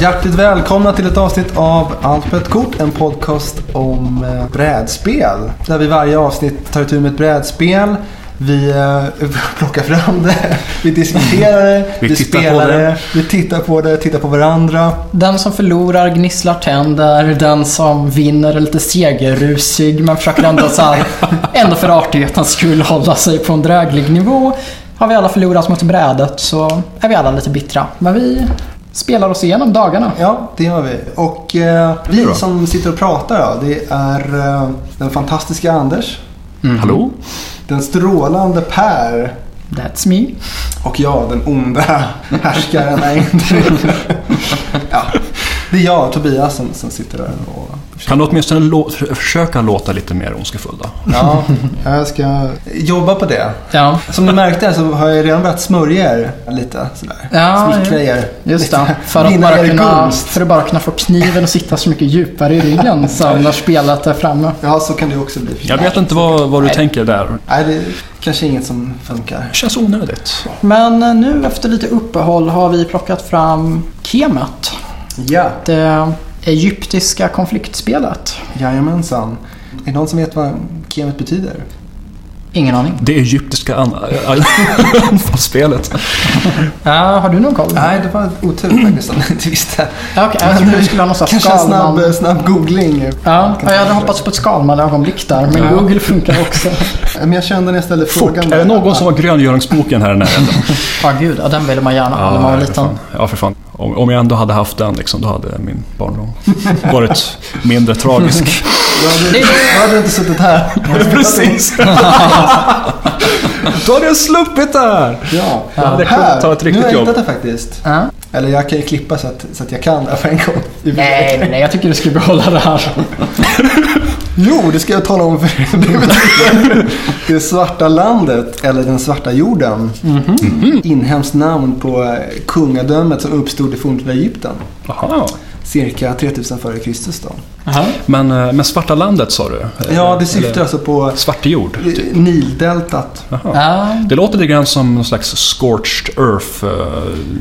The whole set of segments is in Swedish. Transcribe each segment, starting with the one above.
Hjärtligt välkomna till ett avsnitt av Allt på ett kort, en podcast om eh, brädspel. Där vi varje avsnitt tar itu med ett brädspel. Vi eh, plockar fram det, vi diskuterar det, vi, Vi spelar det. det, vi tittar på det, tittar på varandra. Den som förlorar gnisslar tänder, den som vinner är lite segerrusig men försöker ändå, så här, ändå för artighetens skull hålla sig på en dräglig nivå. Har vi alla förlorat mot brädet så är vi alla lite bittra. Men vi spelar oss igenom dagarna. Ja, det gör vi. Och eh, vi som sitter och pratar då, det är eh, den fantastiska Anders, Hallå? den strålande Per That's me. och jag, den onda härskaren. Ja, det är jag, Tobias, som, som sitter där och Kan du åtminstone lå- för- försöka låta lite mer ondskefull då? Ja, jag ska jobba på det. Ja, Som ni märkte så har jag redan börjat smörja er lite sådär. Ja, Smickra er. just det. För att, bara kunna, för att bara kunna få kniven att sitta så mycket djupare i ryggen sen när spelet är framme. Ja, så kan det också bli. Jag vet inte vad, vad du Nej. tänker där. Nej, det är kanske inget som funkar. Det känns onödigt. Men nu efter lite uppehåll har vi plockat fram Kemet. Ja, Det egyptiska konfliktspelet. jajamensan. Är det någon som vet vad kemet betyder? Ingen aning. Det egyptiska an- anfallsspelet. Ja, har du någon koll? Nej, det var otur faktiskt om ni inte visste. Ja, Okej, jag trodde du skulle ha någon sån Kanske en snabb, skalman. snabb googling. Ja, ja, jag hade hoppats på ett skalman-ögonblick där, men Ja. Google funkar också. Men jag kände när jag ställde Fort! frågan. Är det någon som har gröngöringsboken här i närheten? Ja, gud, ja, den ville man gärna ha när man var för liten. fan. Ja, för fan. Om, om jag ändå hade haft den, liksom, då hade min barndom varit mindre tragisk. Då hade, Det- då hade du inte suttit här. Precis! då hade jag sluppit det här! Ja, Då hade jag kunnat ta ett nu har riktigt jag jobb. hittat det faktiskt. Ja. Eller jag kan ju klippa så att, så att jag kan det på en gång. Nej, nej, nej, jag tycker du ska behålla det här. Jo, det ska jag tala om för. Det betyder det svarta landet, eller den svarta jorden. Mhm. Inhemskt namn på eh, kungadömet som uppstod i forntida Egypten. Jaha. Cirka 3000 före Kristus då. Men, eh, men Svarta landet sa du? Ja, det syftar alltså på Svarte jord? eh, Nildeltat. Jaha. Ja, Det låter lite grann som någon slags scorched earth uh,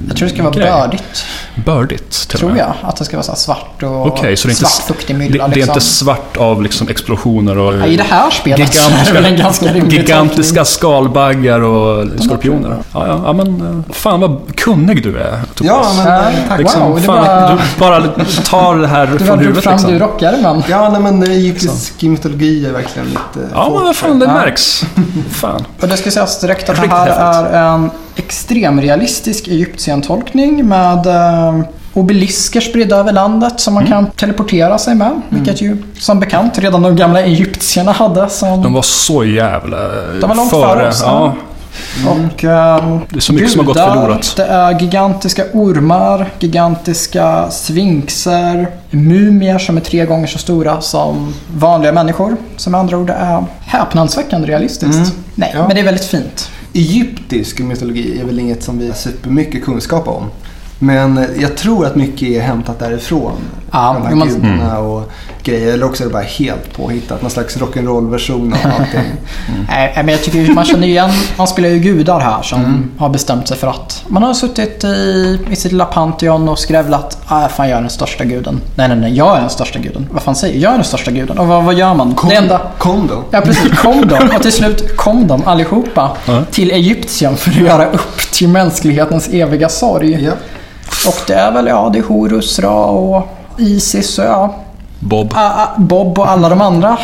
jag tror det ska vara grej. bördigt. Bördigt till Tror med. jag. Att det ska vara så svart och Okej, så det är, svart inte, fuktig det, mylla. det är liksom. inte svart av liksom explosioner och Ja, I det här spelet gigantiska, gigantiska skalbaggar och skorpioner. Ja, ja, ja, men eh, fan vad kunnig du är Ja, Tobias. men Ja. eh, tack. liksom, wow, fan, var- Du bara tar det här från huvudet fram liksom. Du rockärmen. Ja, nej, men egyptisk mytologi är verkligen mitt eh, Ja, men vad fan, det Ja. märks. Fan. Och det ska sägas direkt att det här är en extremrealistisk Egyptien-tolkning med eh, obelisker spridda över landet som man Mm. kan teleportera sig med. Vilket ju som bekant redan de gamla egyptierna hade. Som, De var så jävla De var långt före oss, Ja, och, eh, det är så mycket som har gått gudar, förlorat. Det är gigantiska ormar, gigantiska sfinxer, mumier som är tre gånger så stora som vanliga människor. Som med andra ord är häpnadsväckande realistiskt. Mm. Nej, Ja. men det är väldigt fint. Egyptisk mytologi är väl inget som vi har supermycket kunskap om. Men jag tror att mycket är hämtat därifrån. Ja, De här man- gudarna och grejer. Eller också är det bara helt påhittat. Någon slags rock'n'roll-version av allting. Nej, men jag tycker man känner igen, man spelar ju gudar här som har bestämt sig för att man har suttit i, i sitt lilla Pantheon och skrävlat ah, fan jag är den största guden. Nej, nej, nej, jag är den största guden. Vad fan säger jag? Är den största guden. Och vad, vad gör man? Kom, Det enda... kom då. Ja precis, kom de. Och till slut kom de allihopa Ja. till Egyptien för att göra upp till mänsklighetens eviga sorg. Ja. Och det är väl, ja, det är Horus, Ra och Isis och ja, Bob. Ah, ah, Bob och alla de andra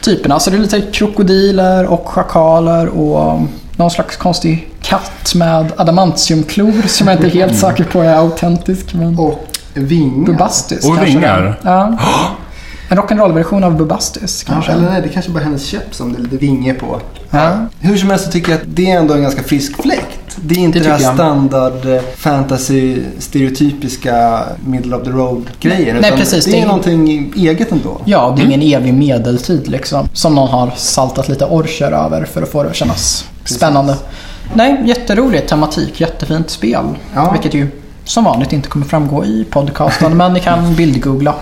typerna. Så det är lite krokodiler och schakaler och någon slags konstig katt med adamantiumklor som jag inte är helt säker på är autentisk. Men Och vingar. Bubastis Och kanske vingar. Ja. En rock'n'roll-version av Bubastis Ja, kanske. eller nej, det kanske bara är hennes käpp som det är lite vinge på. Ja. Hur som helst så tycker jag att det är ändå en ganska frisk fläkt. Det är inte Det det, här standard fantasy stereotypiska middle of the road grejen. Nej, precis, Det det är är- någonting eget ändå. Ja, det är ingen evig medeltid liksom. Som någon har saltat lite orcher över för att få det att kännas spännande. Nej, jätterolig tematik, jättefint spel. Ja. Vilket ju som vanligt inte kommer framgå i podcasten, men ni kan bildgoogla.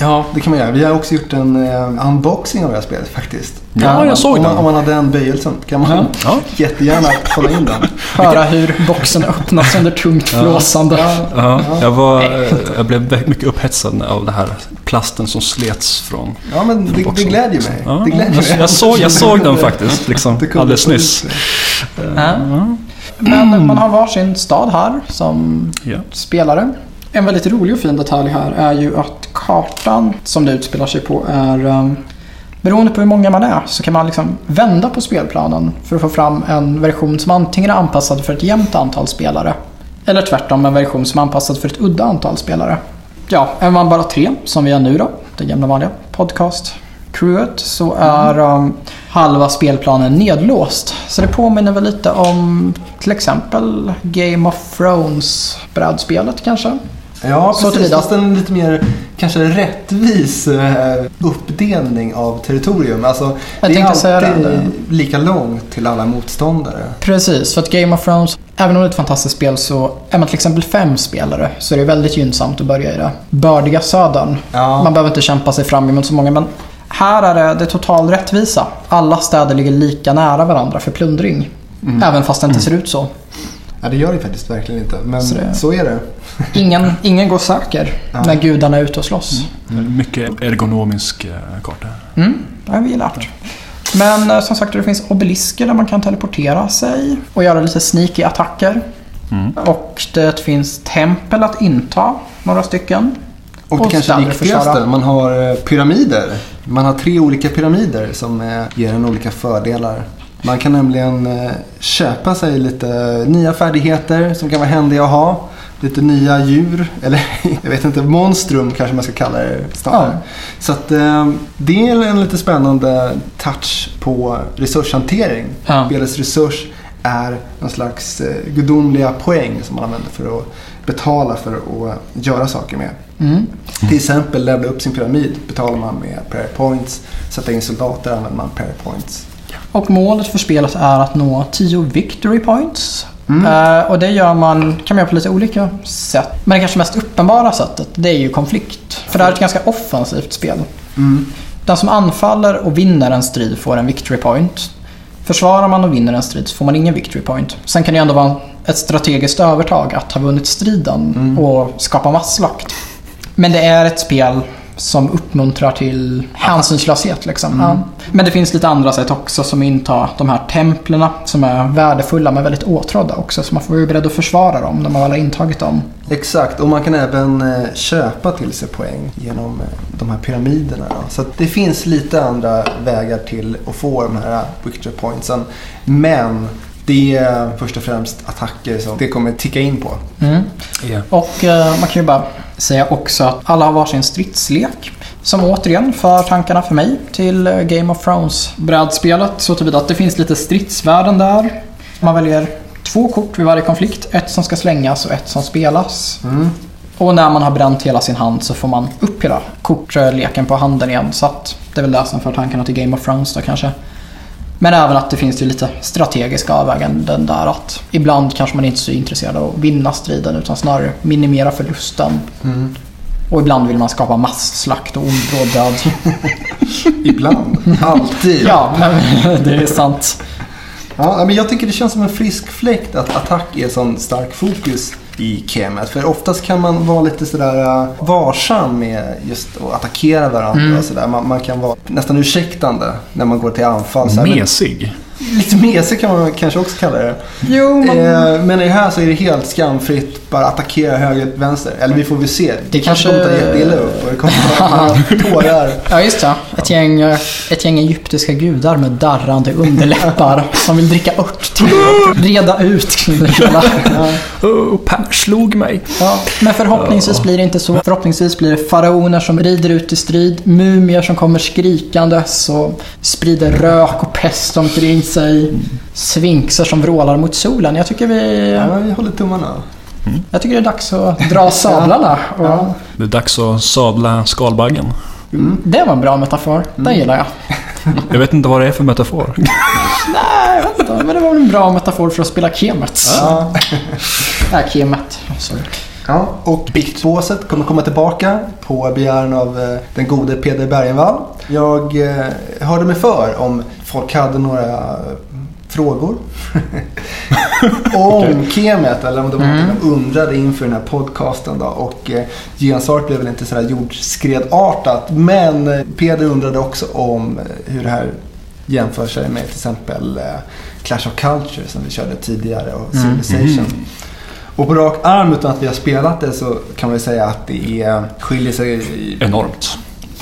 Ja, det kan man göra. Vi har också gjort en eh, unboxing av det här spelet faktiskt. Ja, jag såg om man, den. om man har den böjelsen kan man Ja. jättegärna kolla in den. Höra hur boxen öppnas under tungt flåsande. Ja, jag, var, jag blev väldigt mycket upphetsad av det här plasten som slets från... Ja, men det, det boxen. glädjer mig. Ja, det glädjer jag, mig. jag, såg, jag såg den faktiskt, Det liksom, alldeles nyss. Ja. Men man har varsin stad här som Ja. spelare. En väldigt rolig och fin detalj här är ju att kartan som det utspelar sig på är um, Beroende på hur många man är så kan man liksom vända på spelplanen för att få fram en version som antingen är anpassad för ett jämnt antal spelare eller tvärtom en version som är anpassad för ett udda antal spelare. Ja, är man bara tre, som vi är nu då, det gamla vanliga podcast-crewet, så är um, halva spelplanen nedlåst. Så det påminner väl lite om till exempel Game of Thrones brädspelet kanske. Ja, Så precis. Fast en lite mer kanske rättvis eh, uppdelning av territorium. Alltså, Jag det är alltid det. lika långt till alla motståndare. Precis, för att Game of Thrones, även om det är ett fantastiskt spel så är man till exempel fem spelare så är det väldigt gynnsamt att börja i det bördiga södern. Ja. Man behöver inte kämpa sig fram emot så många men här är det, det är total rättvisa. Alla städer ligger lika nära varandra för plundring. Även fast det inte ser ut så. Ja, det gör det faktiskt verkligen inte. Men Så så, det- är det. Ingen, ingen går säker Ja. när gudarna är ute och slåss. Mycket ergonomisk eh, karta. Mm, det har vi lärt. Men eh, som sagt det finns obelisker där man kan teleportera sig och göra lite sneaky attacker. Mm. Och det finns tempel att inta, några stycken. Och det Och kanske viktigaste, man har eh, pyramider. Man har tre olika pyramider som ger en olika fördelar. Man kan nämligen köpa sig lite nya färdigheter som kan vara händiga att ha. Lite nya djur, eller jag vet inte, monstrum kanske man ska kalla det snarare. Ja. Så att eh, det är en lite spännande touch på resurshantering. Ja. Spelets resurs är någon slags eh, gudomliga poäng som man använder för att betala för att göra saker med. Mm. Till exempel levla upp sin pyramid betalar man med prayer points. Sätta in soldater använder man prayer points. Och målet för spelet är att nå 10 victory points. Mm. Eh, och det gör man, kan man göra på lite olika sätt. Men det kanske mest uppenbara sättet, det är ju konflikt. För det här är ett ganska offensivt spel. Mm. Den som anfaller och vinner en strid får en victory point. Försvarar man och vinner en strid så får man ingen victory point. Sen kan det ändå vara ett strategiskt övertag att ha vunnit striden Mm. och skapa masslakt. Men det är ett spel som uppmuntrar till hänsynslöshet. Liksom. Mm. Ja. Men det finns lite andra sätt också som intar de här templerna som är värdefulla men väldigt åtrådda också. Så man får vara beredd att försvara dem när man väl har intagit dem. Exakt, och man kan även eh, köpa till sig poäng genom eh, de här pyramiderna. Då. Så att det finns lite andra vägar till att få de här victory pointsen. Men det är först och främst attacker som det kommer ticka in på. Mm. Ja. Och eh, man kan ju bara säga också att alla har varsin stridslek. Som återigen för tankarna för mig till Game of Thrones-brädspelet. Så tillvida att det finns lite stridsvärden där. Man väljer två kort vid varje konflikt. Ett som ska slängas och ett som spelas. Mm. Och när man har bränt hela sin hand så får man upp hela kortleken på handen igen. Så att det är väl det som för tankarna till Game of Thrones då kanske. Men även att det finns ju lite strategiska avväganden där att ibland kanske man inte är så intresserad av att vinna striden utan snarare minimera förlusten. Mm. Och ibland vill man skapa masslakt och ond död. Ibland, alltid. ja, men det är sant. Ja, men jag tycker det känns som en frisk fläkt att attack är sån stark fokus i Kemet. För oftast kan man vara lite sådär uh, varsam med just att attackera varandra. Mm. Och sådär. Man, man kan vara nästan ursäktande när man går till anfall. Så här. Men Mesig. Lite mesig kan man kanske också kalla det. Jo, men... Eh, men i det här så är det helt skamfritt. Bara attackera höger, vänster. Eller vi får väl se. Det, kanske kanske- kommer ta jätteilla upp och det kommer vara tårar. Ja, just det. Ett gäng, ett gäng egyptiska gudar med darrande underläppar som vill dricka ört till och reda ut kring det hela. Oh, Per slog mig. Ja, men förhoppningsvis blir det inte så. Förhoppningsvis blir det faraoner som rider ut i strid, mumier som kommer skrikandes och sprider rök och pest omkring sig. Sfinxer som vrålar mot solen. Jag tycker vi... Ja, vi håller tummarna. Jag tycker det är dags att dra sablarna. Och Ja. Det är dags att sadla skalbaggen. Det var en bra metafor. Den gillar jag. Jag vet inte vad det är för metafor. Nej, jag vet inte. Men det var väl en bra metafor för att spela Kemet. Ja. Nej, Kemet. Sorry. Ja, och Biktbåset kommer komma tillbaka på begäran av eh, den gode Peder Bergenvall. Jag eh, hörde mig för om folk hade några frågor om Kemet eller om det var Mm. något de undrade inför den här podcasten. Då. Och eh, gensvaret blev väl inte sådär jordskredartat. Men eh, Peder undrade också om eh, hur det här jämför sig med till exempel eh, Clash of Culture som vi körde tidigare och Mm. Civilization. Och på rak arm utan att vi har spelat det så kan man säga att det är, skiljer sig Enormt.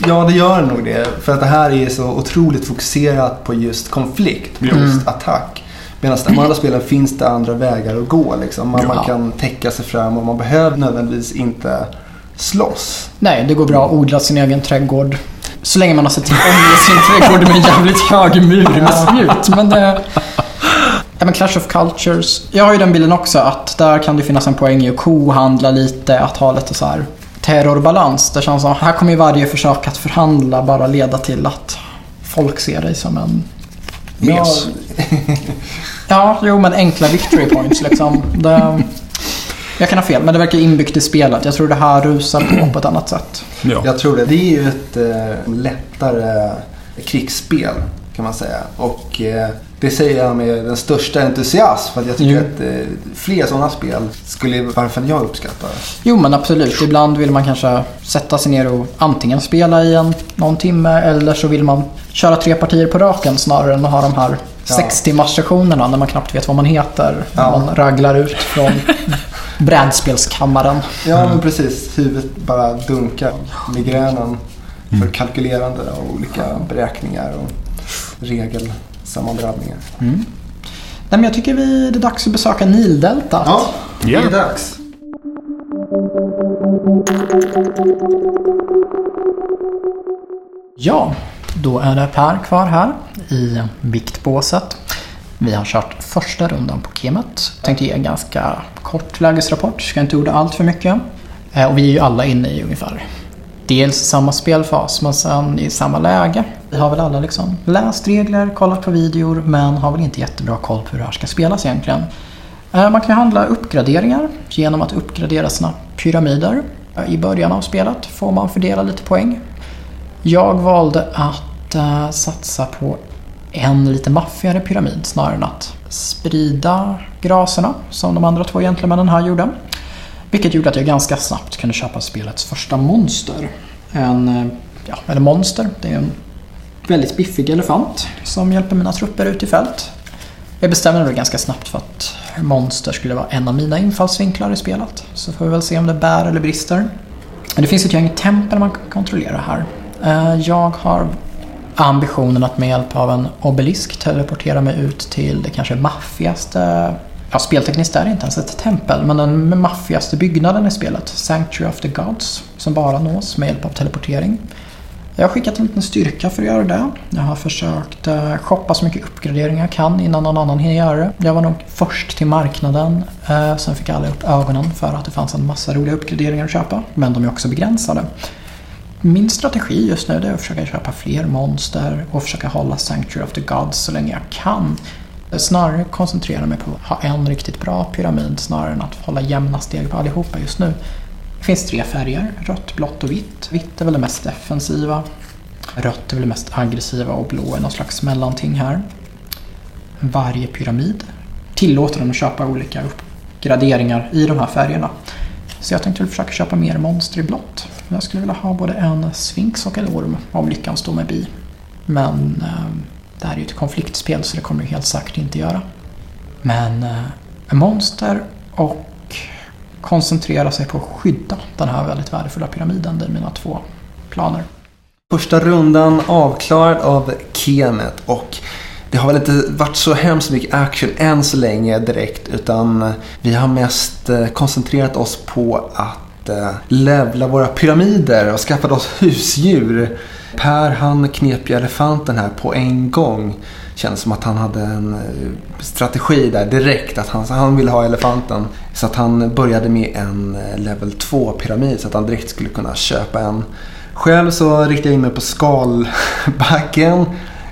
Ja, det gör nog det. För att det här är så otroligt fokuserat på just konflikt, på Mm. just attack. Medan de andra spelen finns det andra vägar att gå. Liksom. Man, Ja. man kan täcka sig fram och man behöver nödvändigtvis inte slåss. Nej, det går bra att odla sin egen trädgård. Så länge man har sett till att omge sin trädgård med en jävligt hög mur med spjut. Men det... Ja, men Clash of Cultures. Jag har ju den bilden också att där kan det finnas en poäng i att kohandla lite, att ha lite så här terrorbalans. Det känns som här kommer ju varje försök att förhandla bara leda till att folk ser dig som en... Mes. Ja, jo men enkla victory points liksom. Det... Jag kan ha fel, men det verkar inbyggt i spelet. Jag tror det här rusar på på ett annat sätt. Ja. Jag tror det. Det är ju ett eh, lättare krigsspel kan man säga. Och eh, det säger jag med den största entusiasm. För att jag tycker Jo. att eh, fler sådana spel skulle fall jag uppskatta. Jo men absolut. Ibland vill man kanske sätta sig ner och antingen spela i en, någon timme eller så vill man köra tre partier på raken snarare än att ha de här Ja. sex timmars sessionerna när man knappt vet vad man heter. När Ja. man raglar ut från brädspelskammaren. Ja, men precis. Huvudet bara dunkar. Migränen för kalkylerande av olika beräkningar och regelsammandrabbningar. Nej, men jag tycker vi, det är dags att besöka Nildeltat. Ja, det Ja. är dags. Ja, då är det Per kvar här i viktbåset. Vi har kört första rundan på Kemet. Tänkte ge en ganska kort lägesrapport, ska inte orda allt för mycket. Eh, Och vi är ju alla inne i ungefär dels samma spelfas men sen i samma läge. Vi har väl alla liksom läst regler, kollat på videor men har väl inte jättebra koll på hur det här ska spelas egentligen. Eh, man kan handla uppgraderingar genom att uppgradera sina pyramider. Eh, I början av spelet får man fördela lite poäng. Jag valde att eh, satsa på en lite maffigare pyramid snarare än att sprida graserna som de andra två gentlemännen här gjorde. Vilket gjorde att jag ganska snabbt kunde köpa spelets första monster. En, eh, ja, eller monster, det är en väldigt biffig elefant som hjälper mina trupper ut i fält. Jag bestämde mig ganska snabbt för att monster skulle vara en av mina infallsvinklar i spelet. Så får vi väl se om det bär eller brister. Men det finns ett gäng tempel man kan kontrollera här. Eh, jag har ambitionen att med hjälp av en obelisk teleportera mig ut till det kanske maffigaste Ja, speltekniskt är det inte ens ett tempel, men den maffigaste byggnaden i spelet, Sanctuary of the Gods, som bara nås med hjälp av teleportering. Jag har skickat en liten styrka för att göra det. Jag har försökt eh, shoppa så mycket uppgraderingar jag kan innan någon annan hinner göra det. Jag var nog först till marknaden. Eh, sen fick alla upp ögonen för att det fanns en massa roliga uppgraderingar att köpa. Men de är också begränsade. Min strategi just nu är att försöka köpa fler monster och försöka hålla Sanctuary of the Gods så länge jag kan. Snarare koncentrera mig på att ha en riktigt bra pyramid snarare än att hålla jämna steg på allihopa just nu. Det finns tre färger, rött, blått och vitt. Vitt är väl det mest defensiva. Rött är väl det mest aggressiva och blå är någon slags mellanting här. Varje pyramid tillåter den att köpa olika uppgraderingar i de här färgerna. Så jag tänkte väl försöka köpa mer monster i blått. Jag skulle vilja ha både en sfinx och en orm om lyckan står mig bi. Men eh, det här är ju ett konfliktspel så det kommer det helt säkert inte göra. Men eh, monster och koncentrera sig på att skydda den här väldigt värdefulla pyramiden. Det är mina två planer. Första rundan avklarad av Kemet och det har väl inte varit så hemskt mycket action än så länge direkt utan eh, vi har mest eh, koncentrerat oss på att eh, levla våra pyramider och skaffat oss husdjur. Per han knep ju elefanten här på en gång. Känns som att han hade en eh, strategi där direkt. Att han, han ville ha elefanten. Så att han började med en eh, level 2 pyramid så att han direkt skulle kunna köpa en. Själv så riktade jag in mig på skalbaggen.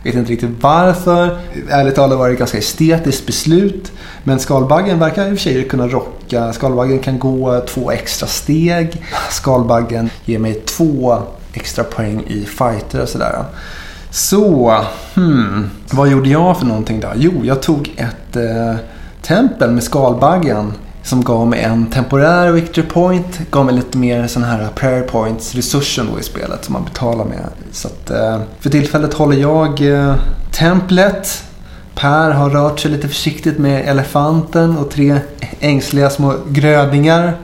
Vet inte riktigt varför. Ärligt talat var det ett ganska estetiskt beslut. Men skalbaggen verkar i och för sig kunna rocka. Skalbaggen kan gå två extra steg. Skalbaggen ger mig två extra poäng i fighter och sådär. Så, hmm, vad gjorde jag för någonting då? Jo, jag tog ett eh, tempel med skalbaggen som gav mig en temporär victory point, gav mig lite mer sådana här prayer points resursen då i spelet som man betalar med. Så att, eh, för tillfället håller jag eh, templet. Per har rört sig lite försiktigt med elefanten och tre ängsliga små grödingar.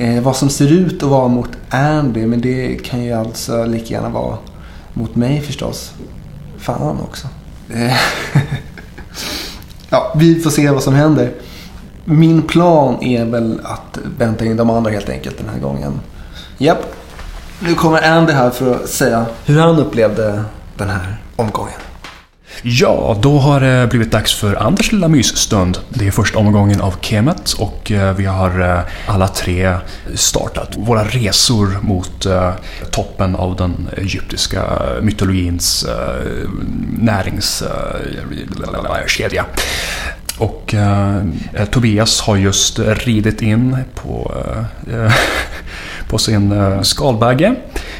Eh, vad som ser ut att vara mot Andy, men det kan ju alltså lika gärna vara mot mig förstås. Fan också. Eh, ja, vi får se vad som händer. Min plan är väl att vänta in de andra helt enkelt den här gången. Japp. Nu kommer Andy här för att säga hur han upplevde den här omgången. Ja, då har det blivit dags för Anders lilla mysstund. Det är första omgången av Kemet och eh, vi har eh, alla tre startat våra resor mot eh, toppen av den egyptiska mytologins näringskedja. Och eh, Tobias har just ridit in på, eh, på sin eh, skalbagge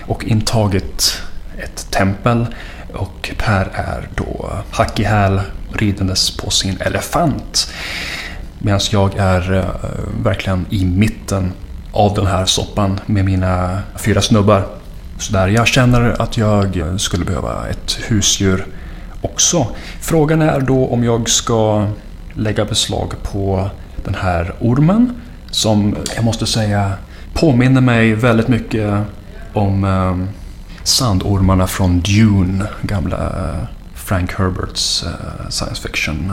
och intagit ett tempel. Och Per är då hack i häl ridandes på sin elefant. Medan jag är eh, verkligen i mitten av den här soppan med mina fyra snubbar. Så där, jag känner att jag skulle behöva ett husdjur också. Frågan är då om jag ska lägga beslag på den här ormen som jag måste säga påminner mig väldigt mycket om eh, sandormarna från Dune, gamla eh, Frank Herberts eh, science fiction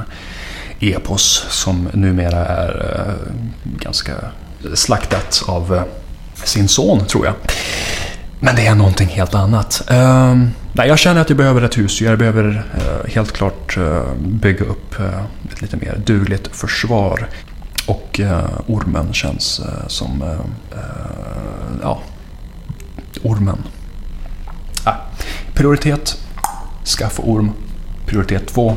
epos som numera är eh, ganska slaktat av sin son tror jag. Men det är någonting helt annat. Ehm, nej, jag känner att jag behöver ett husdjur. Jag behöver helt klart bygga upp ett lite mer dugligt försvar. Och ormen känns som... ja, ormen. Prioritet, skaffa orm. Prioritet två,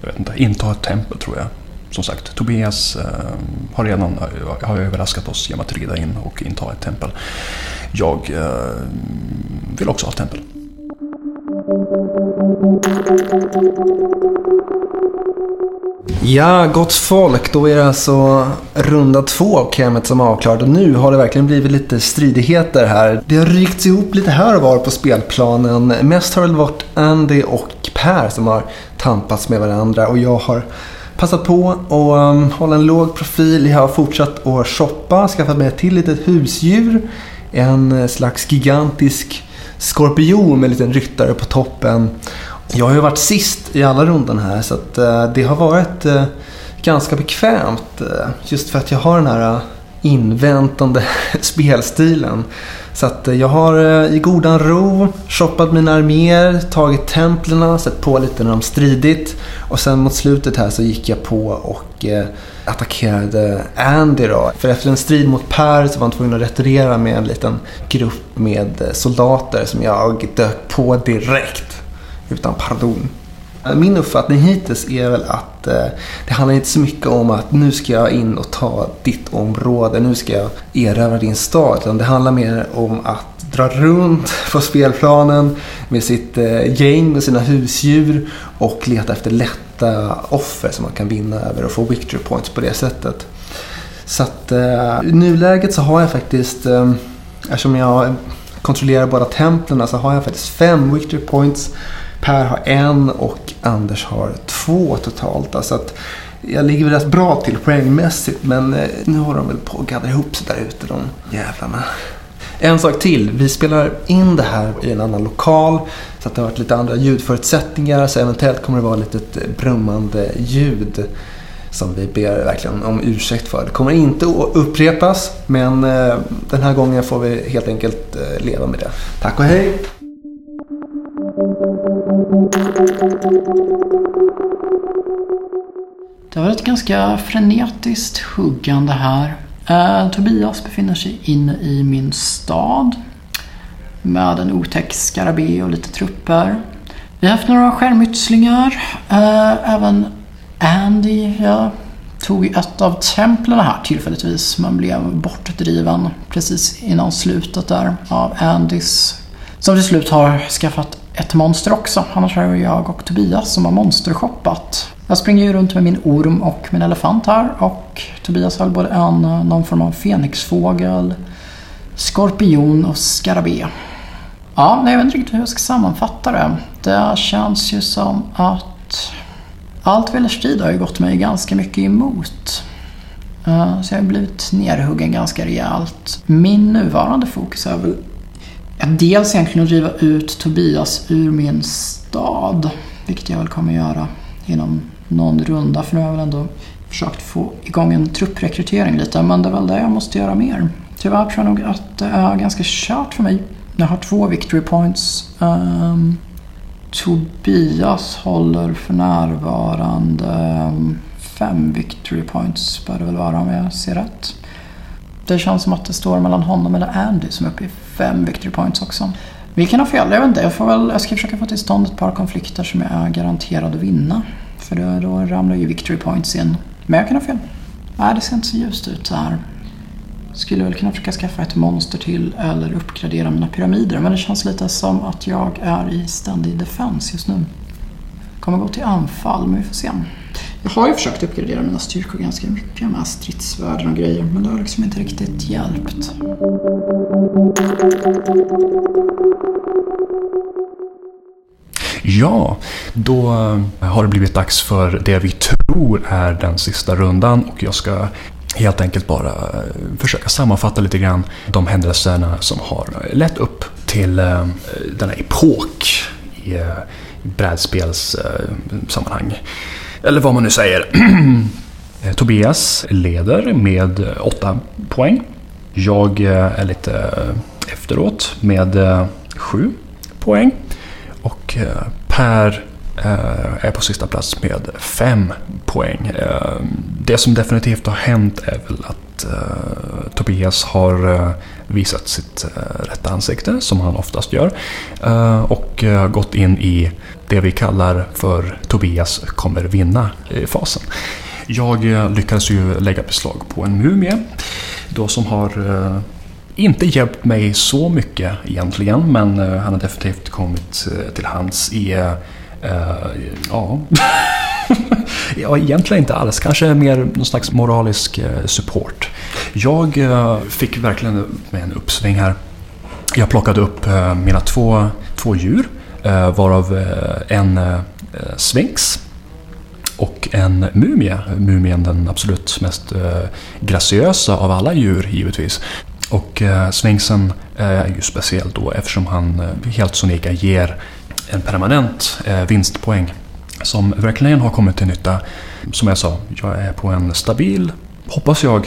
jag vet inte, inta ett tempel tror jag. Som sagt, Tobias eh, har redan eh, har överraskat oss genom att rida in och inta ett tempel. Jag eh, vill också ha ett tempel. Ja, gott folk. Då är det alltså runda två av Kemet som är avklarad. Och nu har det verkligen blivit lite stridigheter här. Det har rykts ihop lite här och var på spelplanen. Mest har det varit Andy och Per som har tampats med varandra. Och jag har passat på att um, hålla en låg profil. Jag har fortsatt att shoppa, skaffat mig ett till litet husdjur en eh, slags gigantisk skorpion med en liten ryttare på toppen. Jag har ju varit sist i alla rundan här så att eh, det har varit eh, ganska bekvämt eh, just för att jag har den här inväntande spelstilen. Så att jag har i godan ro shoppat mina arméer, tagit templerna, sett på lite när de stridit. Och sen mot slutet här så gick jag på och attackerade Andy då. För efter en strid mot Per så var han tvungen att retirera med en liten grupp med soldater som jag dök på direkt. Utan pardon. Min uppfattning hittills är väl att eh, det handlar inte så mycket om att nu ska jag in och ta ditt område, nu ska jag erövra din stad. Utan det handlar mer om att dra runt på spelplanen med sitt eh, gäng och sina husdjur och leta efter lätta offer som man kan vinna över och få victory points på det sättet. Så att eh, i nuläget så har jag faktiskt, eh, eftersom jag kontrollerar båda templen så har jag faktiskt fem victory points Per har en och Anders har två totalt. Alltså att jag ligger väl rätt bra till poängmässigt men eh, nu har de väl på att gadda ihop sig där ute de jävlarna. En sak till. Vi spelar in det här i en annan lokal. Så att det har varit lite andra ljudförutsättningar. Så eventuellt kommer det vara lite ett brummande ljud. Som vi ber verkligen om ursäkt för. Det kommer inte att upprepas. Men eh, den här gången får vi helt enkelt leva med det. Tack och hej! Det har varit ganska frenetiskt huggande här. Eh, Tobias befinner sig inne i min stad med en otäck skarabé och lite trupper. Vi har haft några skärmytslingar. Eh, även Andy, jag tog ett av templen här tillfälligtvis men blev bortdriven precis innan slutet där av Andys. Som till slut har skaffat ett monster också. Annars är det jag och Tobias som har monstershoppat. Jag springer ju runt med min orm och min elefant här och Tobias har både en, någon form av fenixfågel, skorpion och skarabé. Ja, nej, jag vet inte riktigt hur jag ska sammanfatta det. Det känns ju som att allt Wellerstrid har ju gått mig ganska mycket emot. Eh, så jag har blivit nerhuggen ganska rejält. Min nuvarande fokus är väl dels egentligen att driva ut Tobias ur min stad. Vilket jag väl kommer göra inom någon runda. För nu har jag väl ändå försökt få igång en trupprekrytering lite. Men det är väl det jag måste göra mer. Tyvärr tror jag nog att det är ganska kört för mig. Jag har två victory points. Um, Tobias håller för närvarande ehm, fem victory points bör det väl vara om jag ser rätt. Det känns som att det står mellan honom eller Andy som är uppe i fem victory points också. Vi kan ha fel, jag vet inte. Jag, får väl, jag ska försöka få till stånd ett par konflikter som jag är garanterad att vinna. För då, då ramlar ju victory points in. Men jag kan ha fel. Nej, det ser inte så ljust ut här. Skulle väl kunna försöka skaffa ett monster till eller uppgradera mina pyramider. Men det känns lite som att jag är i ständig defens just nu. Kommer gå till anfall, men vi får se. Jag har ju försökt uppgradera mina styrkor ganska mycket med stridsvärden och grejer. Men det har liksom inte riktigt hjälpt. Ja, då eh, har det blivit dags för det vi tror är den sista rundan och jag ska helt enkelt bara eh, försöka sammanfatta lite grann de händelserna som har eh, lett upp till denna epok i eh, brädspelssammanhang. Eller vad man nu säger. Eh, Tobias leder med eh, 8 poäng. Jag eh, är lite efteråt med 7 poäng. Och Per är på sista plats med 5 poäng. Det som definitivt har hänt är väl att Tobias har visat sitt rätta ansikte, som han oftast gör. Och gått in i det vi kallar för Tobias kommer vinna-fasen. Eh, Jag eh, lyckades ju lägga beslag på en mumie. Då som har eh, inte hjälpt mig så mycket egentligen, men han har definitivt kommit till hands i, e, uh, ja, ja, egentligen inte alls. Kanske mer någon slags moralisk support. Jag fick verkligen med en uppsving här. Jag plockade upp mina två, två djur, Eh, varav eh, en eh, sphinx och en mumie. Mumien den absolut mest graciösa av alla djur givetvis. Och sfinxen Sphinxen är ju speciell då eftersom han helt sonika ger en permanent vinstpoäng som verkligen har kommit till nytta. Som jag sa, jag är på en stabil, hoppas jag,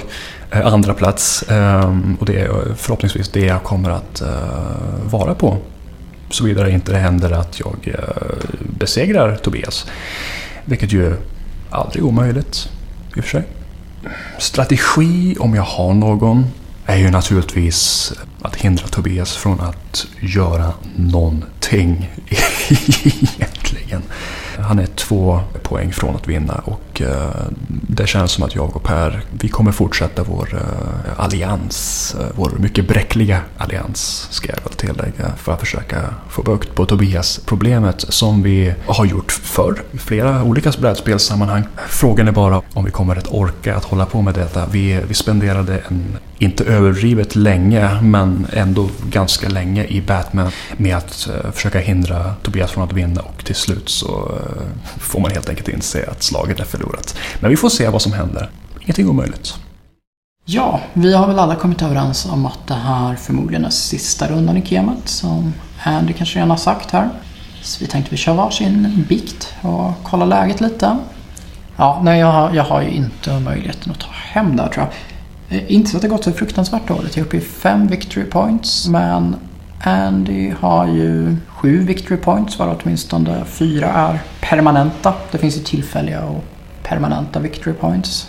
andra plats ehm, och det är förhoppningsvis det jag kommer att vara på. Såvida det inte händer att jag eh, besegrar Tobias. Vilket ju aldrig är omöjligt i och för sig. Strategi, om jag har någon, är ju naturligtvis att hindra Tobias från att göra någonting egentligen. Han är två poäng från att vinna och Eh, det känns som att jag och Per, vi kommer fortsätta vår eh, allians. Eh, vår mycket bräckliga allians, ska jag väl tillägga, för att försöka få bukt på Tobias-problemet som vi har gjort förr i flera olika brädspelssammanhang. Frågan är bara om vi kommer att orka att hålla på med detta. Vi, vi spenderade en, inte överdrivet länge, men ändå ganska länge i Batman med att försöka hindra Tobias från att vinna och till slut så får man helt enkelt inse att slaget är förlorat. Men vi får se vad som händer. Ingenting omöjligt. Ja, vi har väl alla kommit överens om att det här förmodligen är sista rundan i kemet som Andy kanske redan har sagt här. Så vi tänkte vi kör varsin bikt och kolla läget lite. Ja, nej jag har, jag har ju inte möjligheten att ta hem där tror jag. Eh, inte så att det gått så fruktansvärt dåligt. Jag är uppe i fem victory points. Men Andy har ju sju victory points varav åtminstone fyra är permanenta. Det finns ju tillfälliga och permanenta victory points.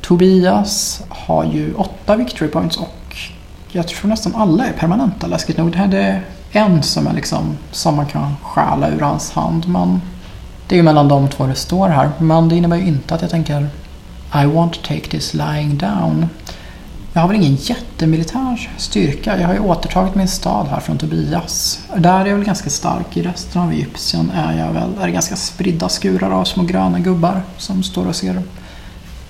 Tobias har ju åtta victory points och jag tror nästan alla är permanenta läskigt nog. Det, här, är en som, är liksom, som man kan stjäla ur hans hand. Men det är ju mellan de två det står här. Men det innebär ju inte att jag tänker I want to take this lying down. Jag har väl ingen jättemilitär styrka. Jag har ju återtagit min stad här från Tobias. Där är jag väl ganska stark. I resten av Egypten är jag väl är det ganska spridda skurar av små gröna gubbar som står och ser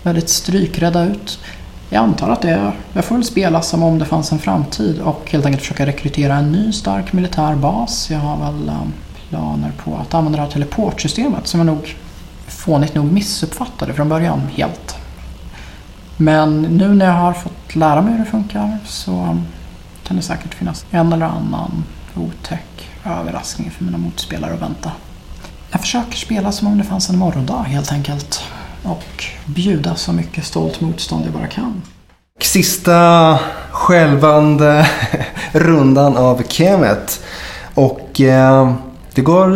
väldigt strykrädda ut. Jag antar att det, jag får väl spela som om det fanns en framtid och helt enkelt försöka rekrytera en ny stark militär bas. Jag har väl eh, planer på att använda det här teleportsystemet som jag nog fånigt nog missuppfattade från början helt. Men nu när jag har fått lära mig hur det funkar så kan det säkert finnas en eller annan otäck överraskning för mina motspelare att vänta. Jag försöker spela som om det fanns en morgondag helt enkelt. Och bjuda så mycket stolt motstånd jag bara kan. Sista skälvande rundan av Kemet. Och eh, det går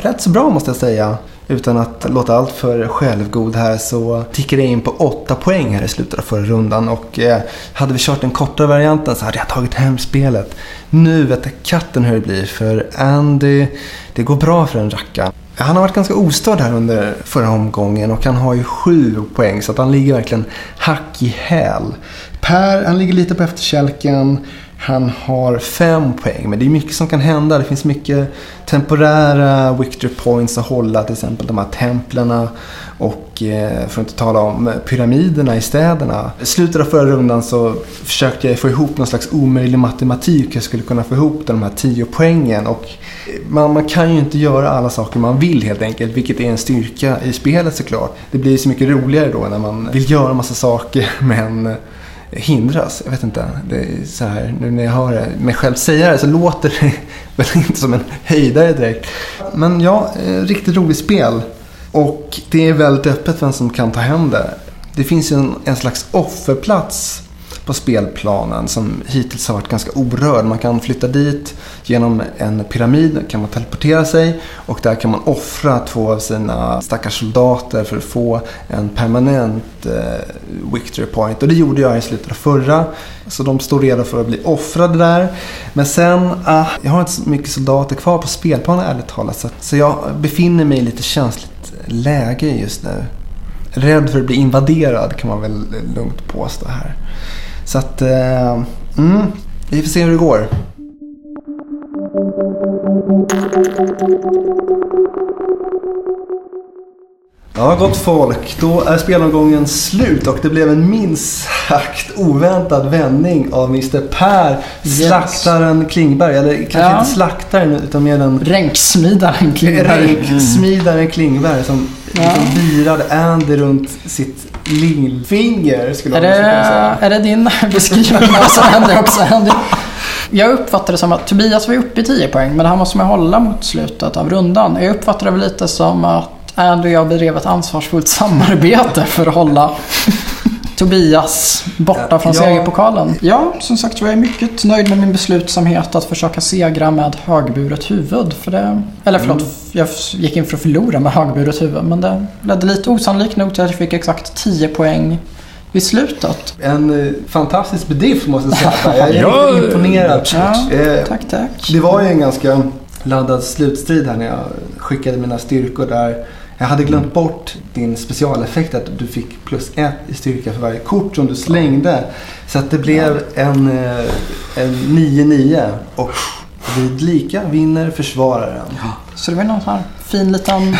rätt så bra måste jag säga. Utan att låta allt för självgod här så tickar det in på 8 poäng här i slutet av förra rundan. Och eh, hade vi kört den kortare varianten så hade jag tagit hem spelet. Nu vet jag katten hur det blir för Andy, det går bra för den rackaren. Han har varit ganska ostörd här under förra omgången och han har ju 7 poäng så att han ligger verkligen hack i häl. Per, han ligger lite på efterkälken. Han har fem poäng, men det är mycket som kan hända. Det finns mycket temporära victory points att hålla, till exempel de här templerna och eh, för att inte tala om pyramiderna i städerna. I slutet av förra rundan så försökte jag få ihop någon slags omöjlig matematik. Jag skulle kunna få ihop de här tio poängen och eh, man, man kan ju inte göra alla saker man vill helt enkelt, vilket är en styrka i spelet såklart. Det blir så mycket roligare då när man vill göra massa saker men eh, hindras. Jag vet inte. Det är så här, nu när jag hör mig själv säga det så låter det väl inte som en höjdare direkt. Men ja, eh, riktigt roligt spel. Och det är väldigt öppet vem som kan ta hem det. Det finns ju en, en slags offerplats på spelplanen som hittills har varit ganska orörd. Man kan flytta dit genom en pyramid, kan man teleportera sig och där kan man offra två av sina stackars soldater för att få en permanent eh, victory point. Och det gjorde jag i slutet av förra. Så de står redo för att bli offrade där. Men sen, ah, jag har inte så mycket soldater kvar på spelplanen ärligt talat. Så jag befinner mig i lite känsligt läge just nu. Rädd för att bli invaderad kan man väl lugnt påstå här. Så att, eh, mm, vi får se hur det går. Ja, gott folk. Då är spelomgången slut och det blev en minst sagt oväntad vändning av Mr Per Slaktaren Klingberg. Eller kanske Ja. inte slaktaren utan mer den Ränksmidaren Klingberg. ränksmidaren Klingberg som Ja. liksom virade Andy runt sitt lillfinger. Skulle Är det, kunna säga. är det din beskrivning av händer också Andy? Jag uppfattar det som att Tobias var uppe i 10 poäng men det här måste man hålla mot slutet av rundan. Jag uppfattar det lite som att Andy och jag bedrev ett ansvarsfullt samarbete för att hålla Tobias borta från Ja. segerpokalen. Ja, som sagt jag mycket nöjd med min beslutsamhet att försöka segra med högburet huvud. För det, eller förlåt, jag gick in för att förlora med högburet huvud. Men det ledde lite osannolikt nog till att jag fick exakt 10 poäng vid slutet. En eh, fantastisk bedrift måste jag säga. Jag är Ja, imponerad. Ja, Eh, tack, tack. Det var ju en ganska laddad slutstrid här när jag skickade mina styrkor där. Jag hade glömt bort din specialeffekt att du fick plus ett i styrka för varje kort som du slängde. Så att det blev en, eh, en 9-9 och vid lika vinner försvararen. Så det var någon sån här fin liten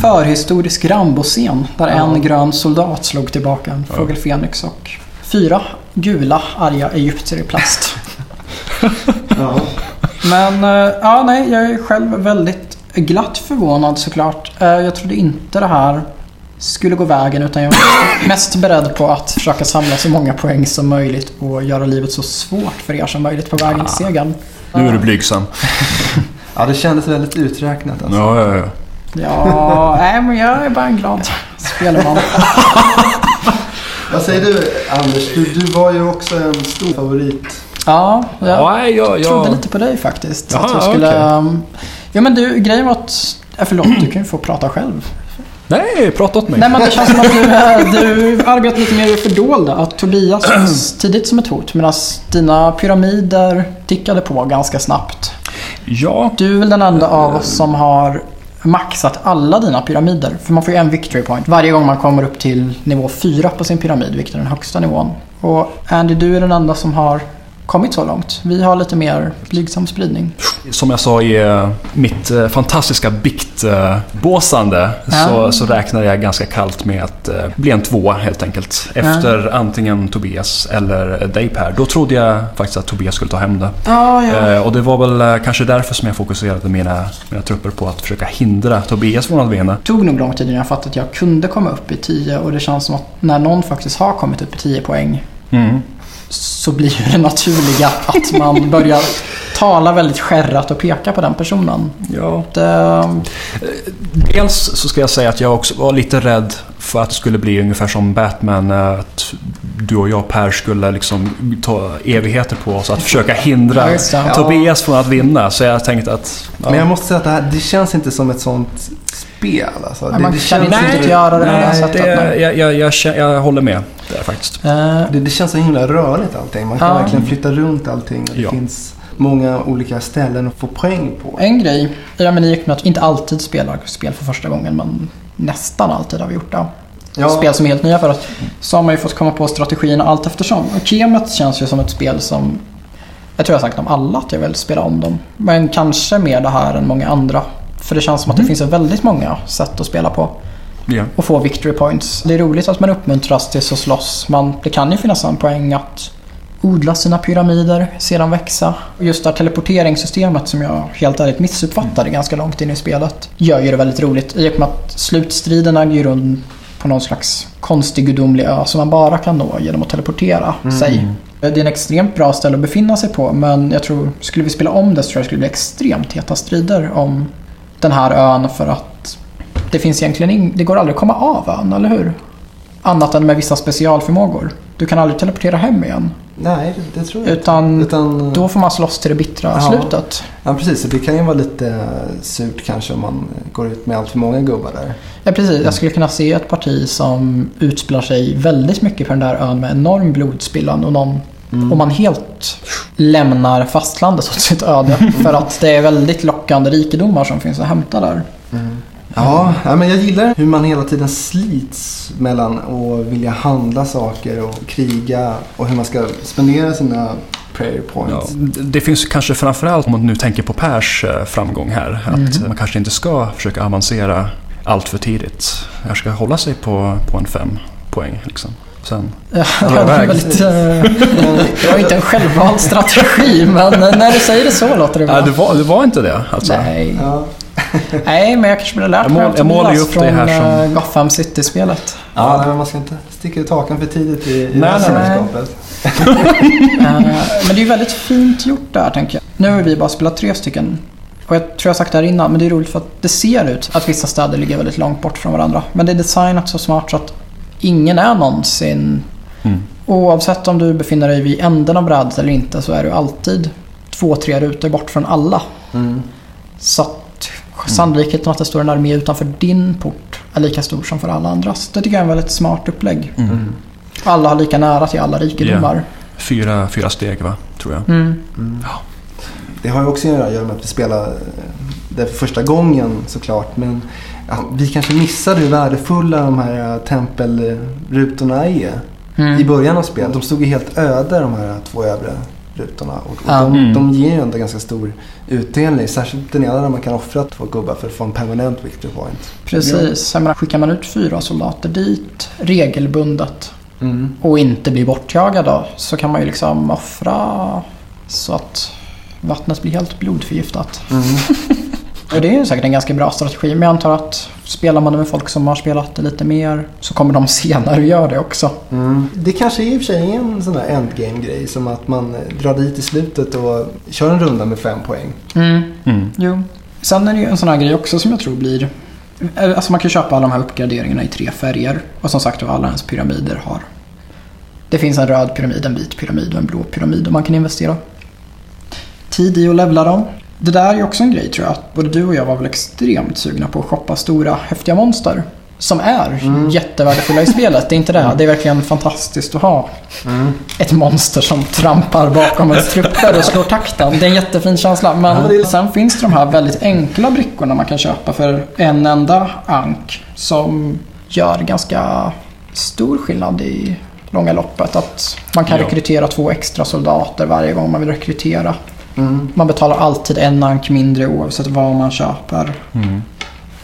förhistorisk Rambo-scen där en grön soldat slog tillbaka en fågel Fenix och fyra gula arga egyptier i plast. Ja. Men eh, ja, nej, jag är själv väldigt glatt förvånad såklart. Eh, Jag trodde inte det här skulle gå vägen utan jag var mest beredd på att försöka samla så många poäng som möjligt och göra livet så svårt för er som möjligt på vägen till segern. Nu är du blygsam. ja, det kändes väldigt uträknat alltså. Ja, ja, ja. Ja, nej men jag är bara en glad spelman. Vad säger du Anders? Du, du var ju också en stor favorit. Ja, jag Ja, ja, ja. trodde lite på dig faktiskt. Jaha, att jag skulle, okej. um, ja men du, grejen var att... Ja, förlåt, du kan ju få prata själv. Nej, prata åt mig. Nej men det känns som att du, eh, du arbetar lite mer i fördolda. Att Tobias fanns tidigt som ett hot medan dina pyramider tickade på ganska snabbt. Ja, Du är väl den enda av oss som har maxat alla dina pyramider. För man får ju en victory point varje gång man kommer upp till nivå 4 på sin pyramid, vilket är den högsta nivån. Och Andy, du är den enda som har kommit så långt. Vi har lite mer blygsam spridning. som jag sa i eh, mitt eh, fantastiska biktbåsande Ja. så, så räknade jag ganska kallt med att eh, bli en tvåa helt enkelt. Efter antingen Tobias eller dig Per. Då trodde jag faktiskt att Tobias skulle ta hem det. Ja, Eh, och det var väl kanske därför som jag fokuserade mina, mina trupper på att försöka hindra Tobias från att vinna. Det tog nog lång tid innan jag fattade att jag kunde komma upp i 10 och det känns som att när någon faktiskt har kommit upp i 10 poäng Mm. Så blir ju det naturliga att man börjar tala väldigt skärrat och peka på den personen. Ja. Det, Dels så ska jag säga att jag också var lite rädd för att det skulle bli ungefär som Batman. Att du och jag Per skulle liksom ta evigheter på oss att försöka hindra Ja. Tobias från att vinna. Så jag tänkte att... Ja. Men jag måste säga att det, här, det känns inte som ett sånt spel. Alltså. Det, man det kan känns inte inte- riktigt göra det på det Nej, sättet. det, nej. jag, jag, jag, jag håller med där faktiskt. Eh, Det, det känns så himla rörligt allting. Man kan Ja. verkligen flytta runt allting. och Det Ja. finns många olika ställen att få poäng på. En grej, i och med att vi inte alltid spelar spel för första gången men nästan alltid har vi gjort det. Ja. Spel som är helt nya för oss. Så har man ju fått komma på strategierna allt eftersom. Och Kemet känns ju som ett spel som jag tror jag har sagt om alla att jag vill spela om dem. Men kanske mer det här än många andra. För det känns som att det finns väldigt många sätt att spela på. Ja. och få victory points. Det är roligt att man uppmuntras till att slåss. Man, det kan ju finnas en poäng att odla sina pyramider, se dem växa. Och Just det här teleporteringssystemet som jag helt ärligt missuppfattade ganska långt in i spelet gör ju det väldigt roligt. I och med att slutstriden äger ju rum på någon slags konstig gudomlig ö som man bara kan nå genom att teleportera sig. Det är en extremt bra ställe att befinna sig på men jag tror, skulle vi spela om det så tror jag det skulle bli extremt heta strider om den här ön för att det finns egentligen ing- det går aldrig att komma av ön, eller hur? Annat än med vissa specialförmågor. Du kan aldrig teleportera hem igen. Nej, det, tror jag. Utan Utan, då får man slåss till det bittra Ja. slutet. Ja, precis. Det kan ju vara lite eh, surt kanske om man går ut med allt för många gubbar där. Ja, precis. Jag skulle kunna se ett parti som utspelar sig väldigt mycket på den där ön med enorm blodspillan och någon Mm. Om man helt lämnar fastlandet åt sitt öde. för att det är väldigt lockande rikedomar som finns att hämta där. Ja, ja, men jag gillar hur man hela tiden slits mellan att vilja handla saker och kriga och hur man ska spendera sina prayer Ja, points. det- det finns kanske framförallt om man nu tänker på Pers eh, framgång här. Att man kanske inte ska försöka avancera allt för tidigt. Jag ska hålla sig på, på en fem poäng. Liksom. Sen, Ja, det var väldigt, eh, det var inte en självvald strategi men när du säger det så låter det bra. Nej, det, var, det var inte det alltså. Nej. Ja. Nej, men jag kanske borde ha lärt Jag mig mål- jag ju Tobias upp det från här som- eh, Gotham City-spelet. Ja, nej, men man ska inte sticka ut hakan för tidigt i, i Nej, det här sällskapet. Eh, Men det är ju väldigt fint gjort där tänker jag. Nu har vi bara spelat tre stycken. Och jag tror jag har sagt det här innan, men det är roligt för att det ser ut att vissa städer ligger väldigt långt bort från varandra. Men det är designat så smart så att ingen är någonsin... Mm. Oavsett om du befinner dig vid änden av brädet eller inte så är du alltid två, tre rutor bort från alla. Mm. Så att sannolikheten att det står en armé utanför din port är lika stor som för alla andras. Det tycker jag är en väldigt smart upplägg. Mm. Alla har lika nära till alla rikedomar. Fyra, fyra steg va, tror jag. Mm. Det har ju också att göra med att vi spelar eh, det för första gången såklart. Men att vi kanske missade hur värdefulla de här eh, tempelrutorna är. Mm. I början av spelet. De stod ju helt öde de här två övre rutorna. Och, och Ja. de, Mm. de ger ju ändå ganska stor utdelning. Särskilt den ena där man kan offra två gubbar för att få en permanent victory point. Precis. Jag menar, skickar man ut fyra soldater dit regelbundet Mm. och inte blir bortjagad då, så kan man ju liksom offra så att vattnet blir helt blodförgiftat. Mm. Och det är säkert en ganska bra strategi. Men jag antar att spelar man det med folk som har spelat det lite mer så kommer de senare att göra det också. Mm. Det kanske i och för sig är en sån där endgame-grej. Som att man eh, drar dit i slutet och kör en runda med fem poäng. Mm. Mm. Jo. Sen är det ju en sån här grej också som jag tror blir... Alltså man kan köpa alla de här uppgraderingarna i tre färger. Och som sagt alla ens pyramider har... Det finns en röd pyramid, en vit pyramid och en blå pyramid och man kan investera tid i att levla dem. Det där är också en grej tror jag. Att både du och jag var väl extremt sugna på att shoppa stora häftiga monster. som är Mm. jättevärdefulla i spelet. Det är inte det. Det är verkligen fantastiskt att ha Mm. ett monster som trampar bakom ens trupper och slår takten. Det är en jättefin känsla. Men är- sen finns det de här väldigt enkla brickorna man kan köpa för en enda ank som gör ganska stor skillnad i långa loppet. Att man kan Ja. rekrytera två extra soldater varje gång man vill rekrytera. Mm. Man betalar alltid en ank mindre oavsett vad man köper. Mm.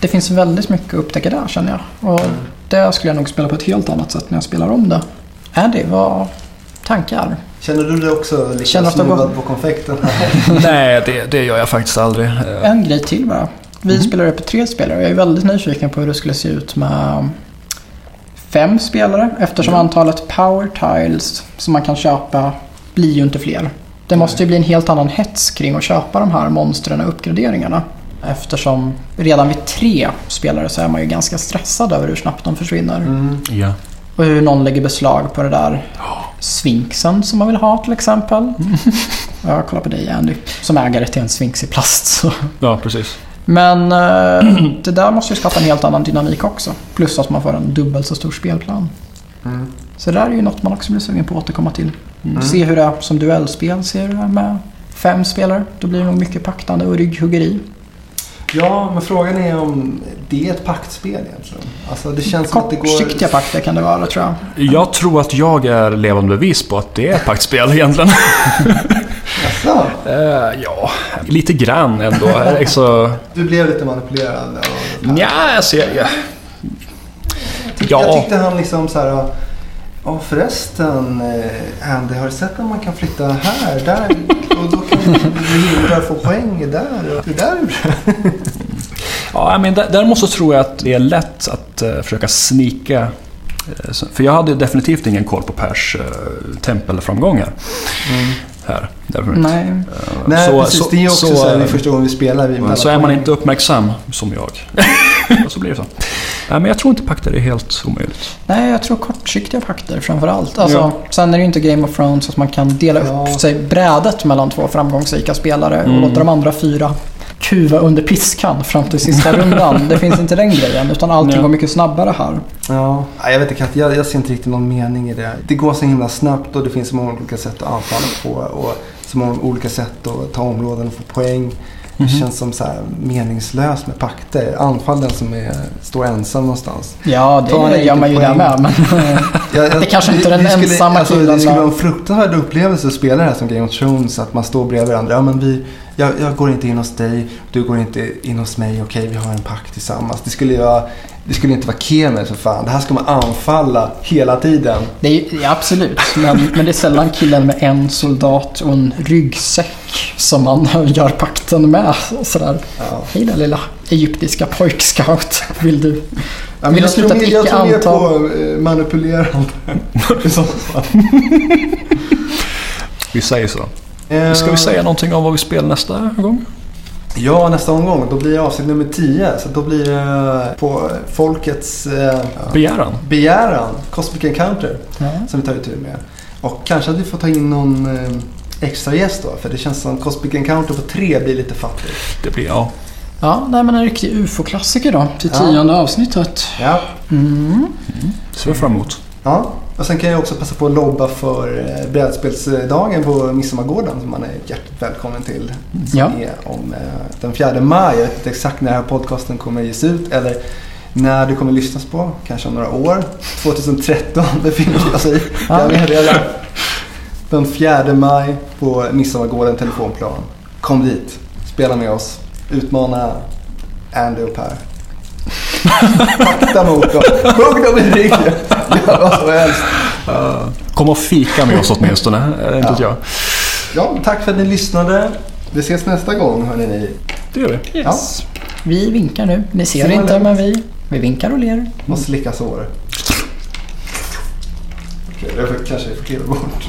Det finns väldigt mycket att upptäcka där känner jag. Och det skulle jag nog spela på ett helt annat sätt när jag spelar om det. Andy, vad tankar? Känner du dig också lika Känner snuvad går- på konfekten? Nej, det, det gör jag faktiskt aldrig. En grej till bara. Vi spelar upp tre spelare och jag är väldigt nyfiken på hur det skulle se ut med fem spelare eftersom antalet power tiles som man kan köpa blir ju inte fler. Det måste ju bli en helt annan hets kring att köpa de här monstren och uppgraderingarna. Eftersom redan vid tre spelare så är man ju ganska stressad över hur snabbt de försvinner. Mm. Ja. Och hur någon lägger beslag på det där sfinxen som man vill ha till exempel. Jag kollar på dig Andy, som ägare till en sfinx i plast. Så. ja, precis. Men eh, det där måste ju skapa en helt annan dynamik också. Plus att man får en dubbelt så stor spelplan. Mm. Så det där är ju något man också blir sugen på att återkomma till. Mm. Se hur det är som duellspel, se hur det är med fem spelare. Då blir det nog mycket paktande och rygghuggeri. Ja, men frågan är om det är ett paktspel egentligen. Alltså det känns som att det går... Kortsiktiga pakter kan det vara tror jag. Jag tror att jag är levande bevis på att det är ett paktspel egentligen. Jaså? Eh, ja, lite grann ändå. Eh, Så, Du blev lite manipulerad av det här. ja, alltså, jag, jag, Jag ja. tyckte han liksom så här... Ja förresten eh, Andy, har du sett när man kan flytta här, där. Och då kan Hilda få poäng där. Och det där Ja, men där- däremot så tror jag att det är lätt att eh, försöka snika. eh, För jag hade definitivt ingen koll på Pers tempelframgångar här. Därför, Nej. eh, Nej så, precis, så, det är också så, så, här, det är första gången vi spelar. Vi så är man inte uppmärksam som jag. Så blir det så. Nej, men jag tror inte pakter är helt omöjligt. Nej, jag tror kortsiktiga pakter framför allt. Alltså, Ja. Sen är det ju inte Game of Thrones att man kan dela Ja. upp sig brädet mellan två framgångsrika spelare och Mm. låta de andra fyra kuva under piskan fram till sista rundan. Det finns inte den grejen, utan allting Ja. går mycket snabbare här. Ja, jag vet inte, jag, jag ser inte riktigt någon mening i det. Det går så himla snabbt och det finns så många olika sätt att anfalla på och så många olika sätt att ta områden och få poäng. Det Mhm. känns som så här meningslöst med pakter. Anfall den som är, står ensam någonstans. Ja, Ta en det gör man ju där med. Men, Jag, jag, Det kanske inte är den skulle, ensamma alltså, killen Det skulle vara en fruktansvärd upplevelse att spela det här som Game of Thrones. Att man står bredvid varandra. Ja, men vi, jag, jag går inte in hos dig, du går inte in hos mig. Okej, vi har en pakt tillsammans. Det skulle, ju vara, det skulle inte vara Kemet för fan. Det här ska man anfalla hela tiden. det är, absolut, men, men det är sällan killen med en soldat och en ryggsäck som man gör pakten med. Sådär. Ja. Hej där lilla egyptiska pojkscout. Vill du, Ja, vill du jag sluta tror mer- Jag icke tror mer anta? på eh, manipulerande. I så fall. Vi säger så. Eh, Ska vi säga någonting om vad vi spelar nästa gång? Ja, nästa omgång. Då blir det avsnitt nummer 10. Så då blir det på folkets eh, Begäran? begäran. Cosmic Encounter. Ja. Som vi tar itu med. Och kanske att vi får ta in någon eh, extra gäst då. För det känns som Cosmic Encounter på tre blir lite fattigt. Det blir ja. Ja, nej, men en riktig UFO-klassiker då. Till Ja. tionde avsnittet. Ja. Mm. Ser vi fram emot. ja. Och sen kan jag också passa på att lobba för eh, brädspelsdagen på Midsommargården som man är hjärtligt välkommen till. Som Ja. är om eh, den 4 maj. Jag vet inte exakt när den här podcasten kommer ges ut eller när det kommer lyssnas på. Kanske om några år. 2013 befinner. Ja. Jag vet redan. Den 4 maj på Midsommargården telefonplan. Kom dit. Spela med oss. Utmana Andy och Per. Pakta mot dem. Hugg dem i ryggen. Gör vad som helst. Kom och fika med oss åtminstone. Är inte Ja. jag. Ja, tack för att ni lyssnade. Vi ses nästa gång hörni ni. Det gör vi. Yes. Vi vinkar nu. Ni ser Ser inte, det? men vi, vi vinkar och ler. Och slicka sår. Okej, jag får, kanske får kliva bort.